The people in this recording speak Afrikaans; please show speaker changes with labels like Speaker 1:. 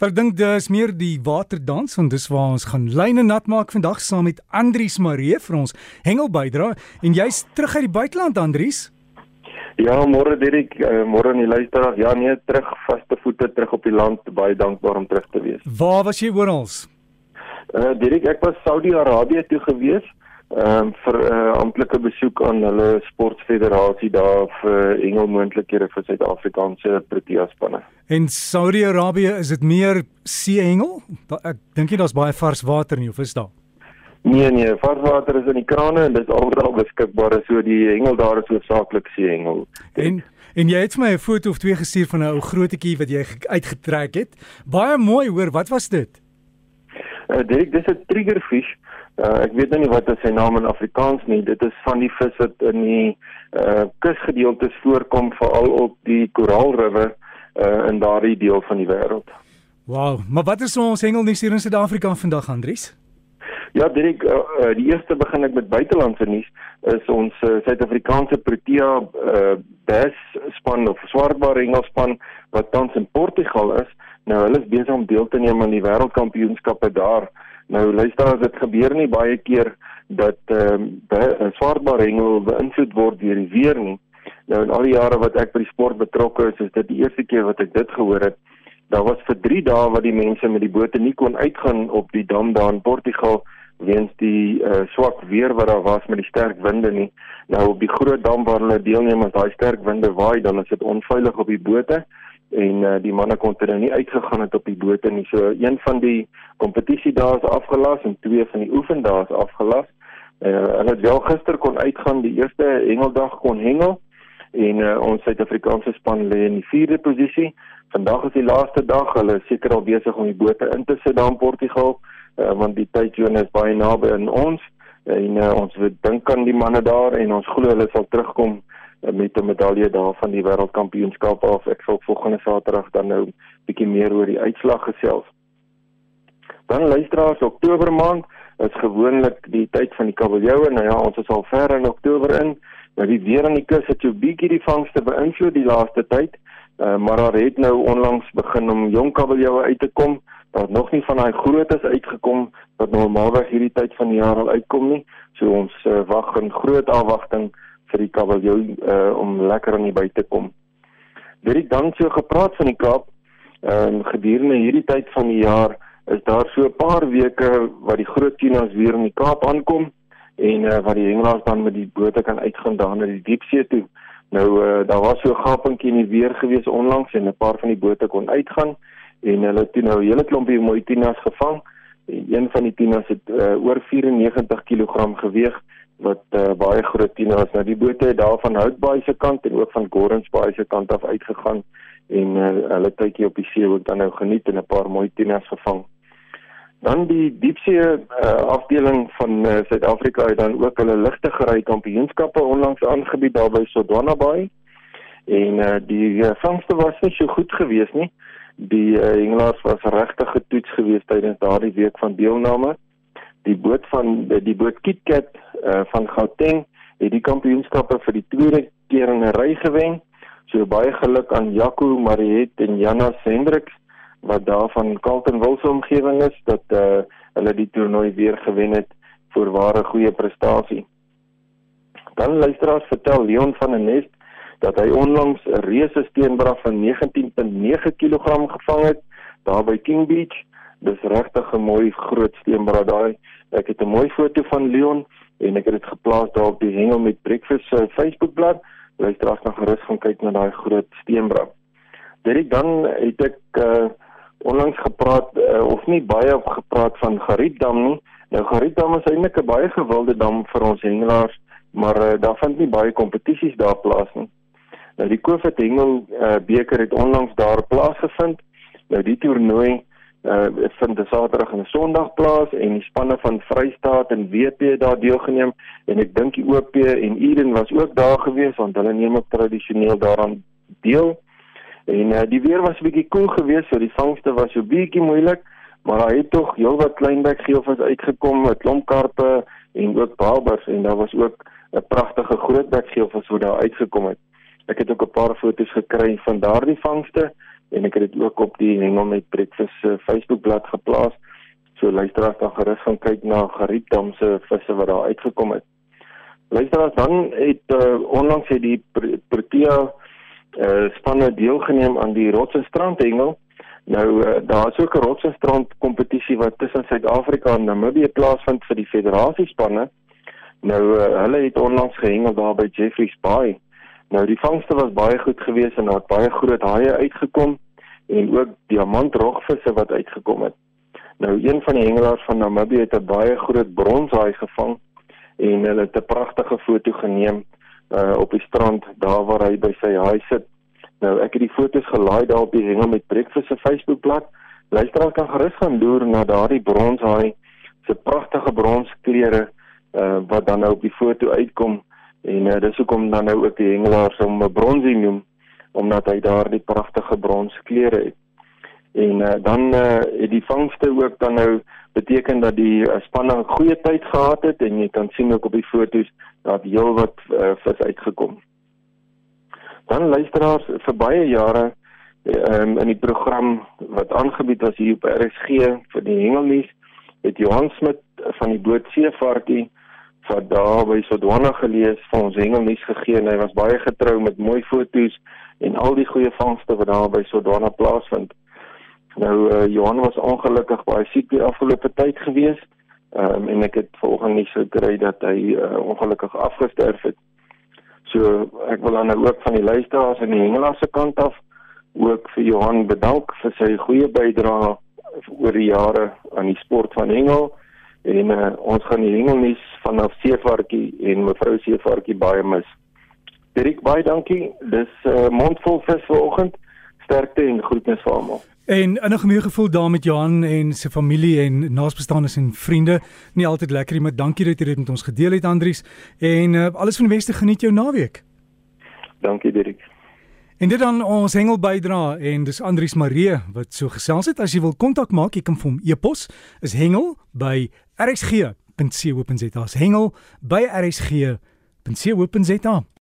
Speaker 1: Ek dink dis meer die waterdans want dis waar ons gaan lyne nat maak vandag saam met Andries Maree vir ons hengel bydra en jy's terug uit die buiteland Andries.
Speaker 2: Ja, môre Dirk, uh, môre aan die luisteraars. Ja, nee, terug vaste voete terug op die land. Baie dankbaar om terug te wees.
Speaker 1: Waar was jy oral?
Speaker 2: Uh Dirk, ek was Saudi-Arabië toe gewees ehm um, vir 'n uh, amptelike besoek aan hulle sportfederasie daar vir hengelmoontlikhede vir Suid-Afrikaanse Protea spanne.
Speaker 1: In Saudi-Arabië is dit meer seehengel? Ek dink nie daar's baie vars water nie, of is daar?
Speaker 2: Nee nee, vars water is in die krane en dit is alreeds beskikbaar, so die hengel daar is hoofsaaklik seehengel.
Speaker 1: En en jy het my 'n foto of twee gestuur van 'n ou grootetjie wat jy uitgetrek het. Baie mooi, hoor, wat was dit?
Speaker 2: Uh, Dirk, dis 'n triggerfish. Uh, ek weet nou nie wat sy naam in Afrikaans nie. Dit is van die vis wat in die uh kusgedeeltes voorkom veral op die koraalriwe uh in daardie deel van die wêreld.
Speaker 1: Wow, maar wat is ons hengelnuus hier in Suid-Afrika vandag, Andries?
Speaker 2: Ja, Dirk, uh, uh, die eerste begin ek met buitelandse nuus is ons Suid-Afrikaanse uh, Protea uh bass span of swartbaar hengelspan wat tans in Portugal is. Nou hulle is besig om deel te neem aan die wêreldkampioenskappe daar. Nou luister as dit gebeur nie baie keer dat ehm um, 'n swartbaar hengel beïnvloed word deur die weer nie. Nou in al die jare wat ek by die sport betrokke is, is dit die eerste keer wat ek dit gehoor het. Daar was vir 3 dae wat die mense met die bote nie kon uitgaan op die dam daar in Portugal weens die uh, swak weer wat daar was met die sterk winde nie. Nou op die groot dam waar hulle deelneem as daai sterk winde waai, dan is dit onveilig op die bote en uh, die manne kon ter nie uitgegaan het op die bote nie. So een van die kompetisie dae is afgelas en twee van die oefendae is afgelas. Uh, hulle het wel gister kon uitgaan die eerste hengeldag kon hengel en uh, ons Suid-Afrikaanse span lê in die 4de posisie. Vandag is die laaste dag. Hulle is seker al besig om die bote in te sit daar in Portugal uh, want die tydsone is baie naby aan ons en uh, ons dink aan die manne daar en ons glo hulle sal terugkom Eh, met 'n medalje daar van die wêreldkampioenskap af. Ek sal volgende Saterdag dan nou bietjie meer oor die uitslag gesels. Dan luisteraars, Oktober maand is gewoonlik die tyd van die kabeljoue. Nou ja, ons is al ver in Oktober in. Nou die weer aan die kus het so bietjie die vangste beïnvloed die laaste tyd. Uh, maar daar het nou onlangs begin om jong kabeljoue uit te kom. Daar het nog nie van daai grootes uitgekom wat normaalweg hierdie tyd van die jaar al uitkom nie. So ons uh, wag in groot afwagting vir die kabeljou uh om lekker aan die by te kom. Het dan so gepraat van die Kaap. Ehm uh, gedurende hierdie tyd van die jaar is daar so 'n paar weke wat die groot tunas weer in die Kaap aankom en uh wat die hengelaars dan met die bote kan uitgaan daar na die diepsee toe. Nou uh daar was so 'n gapentjie in die weer gewees onlangs en 'n paar van die bote kon uitgaan en hulle het nou 'n hele klompie mooi tunas gevang. Een van die tunas het uh, oor 94 kg geweeg wat uh, baie groot tinas nou die bote het daar van Houtbaai se kant en ook van Gorensbaai se kant af uitgegaan en uh, hulle tydjie op die see ook dan nou geniet en 'n paar mooi tinas gevang. Dan die diepsee uh, afdeling van Suid-Afrika uh, het dan ook hulle ligte gery kampioenskappe onlangs aangebied daar by Sodwana Bay. En uh, die uh, vangste was nie so goed geweest nie. Die uh, hengelaars was regtig getoets geweest tydens daardie week van deelname die boot van die boot KitKat uh, van Gauteng het die kampioenskappe vir die tweede keer in 'n ry gewen. So baie geluk aan Jaco, Mariet en Jana Hendriks wat daar van Carlton Wilse omgewing is dat uh, hulle die toernooi weer gewen het vir ware goeie prestasie. Dan luisteraars vertel Leon van der Nest dat hy onlangs 'n reuse steenbrag van 19.9 kg gevang het daar by King Beach dis regtig 'n mooi groot steenbrad daai. Ek het 'n mooi foto van Leon en ek het dit geplaas daar op die hengel met breakfast se uh, Facebookblad. Luister as nog gerus gaan kyk na daai groot steenbrad. Dit dan het ek uh, onlangs gepraat uh, of nie baie op gepraat van Gariepdam nie. Nou Gariepdam is eintlik 'n baie gewilde dam vir ons hengelaars, maar uh, daar vind nie baie kompetisies daar plaas nie. Nou die COVID hengel uh, beker het onlangs daar plaasgevind. Nou die toernooi uh dit vind die Saterdag en Sondag plaas en die spanne van Vrystaat en WP daar deelgeneem en ek dink die OP en Eden was ook daar gewees want hulle neem ook tradisioneel daaraan deel. En uh die weer was 'n bietjie koel geweest, so die vangste was so bietjie moeilik, maar daar het tog heelwat kleinbek geelvis uitgekom, 'n klomp karpe en ook babers en daar was ook 'n pragtige grootbek geelvis wat daar uitgekom het. Ek het ook 'n paar foto's gekry van daardie vangste en ek het dit ook op die Hengel met Breakfast uh, Facebookblad geplaas. So luisteraars dan gerus gaan kyk na Gariepdam se visse wat daar uitgekom het. Luisteraars dan het uh, onlangs het die Protea uh, spanne deelgeneem aan die Rotse Strandhengel. Nou uh, daar is ook 'n Rotse Strand kompetisie wat tussen Suid-Afrika en Namibië plaasvind vir die federasiespanne. Nou uh, hulle het onlangs gehengel daar by Jeffreys Bay. Nou die vangste was baie goed geweest en daar het baie groot haie uitgekom en ook diamantrogvisse wat uitgekom het. Nou een van die hengelaars van Namibië het 'n baie groot bronshaai gevang en hulle het 'n pragtige foto geneem uh, op die strand daar waar hy by sy haai sit. Nou ek het die foto's gelaai daar op die hengel met Breakfast se Facebookblad. Luisteraars kan gerus gaan loer na daardie bronshaai se pragtige bronskleure uh, wat dan nou op die foto uitkom en uh, dis hoekom dan nou ook die hengelaars hom 'n bronsie noem omdat hy daardie pragtige bronskleure het. En uh, dan uh, het die vangste ook dan nou beteken dat die uh, spanne 'n goeie tyd gehad het en jy kan sien ook op die foto's dat heelwat uh, vis uitgekom. Dan luisteraars vir baie jare um, in die program wat aangebied was hier op RSG vir die hengelnuus het Johan Smit van die boot Seevarkie wat daar by Sodwana gelees vir ons hengelnuus gegee en hy was baie getrou met mooi foto's en al die goeie vangste wat daar by Sodwana plaasvind. Nou uh, Johan was ongelukkig baie siek die afgelope tyd gewees. Ehm um, en ek het volgens nie gekry dat hy uh, ongelukkig afgesterf het. So ek wil dan nou ook van die luisteraars en die hengelaars se kant af ook vir Johan bedank vir sy goeie bydrae oor die jare aan die sport van hengel en uh, ons gaan die hengelnuus vanaf Seevarkie en mevrou Seevarkie baie mis. Dirk baie dankie. Dis uh, mondvol vis vanoggend. Sterkte en groetnis vir almal.
Speaker 1: En in 'n gemoedige gevoel daar met Johan en sy familie en naasbestaanes en vriende. Nie altyd lekker nie, maar dankie dat jy dit met ons gedeel het Andries. En uh, alles van die beste geniet jou naweek.
Speaker 2: Dankie Dirk.
Speaker 1: En dit dan ons hengel bydra en dis Andries Marie wat so gesels het. As jy wil kontak maak, jy kan vir hom e-pos is hengel by rsg.co.za. Hengel by rsg.co.za.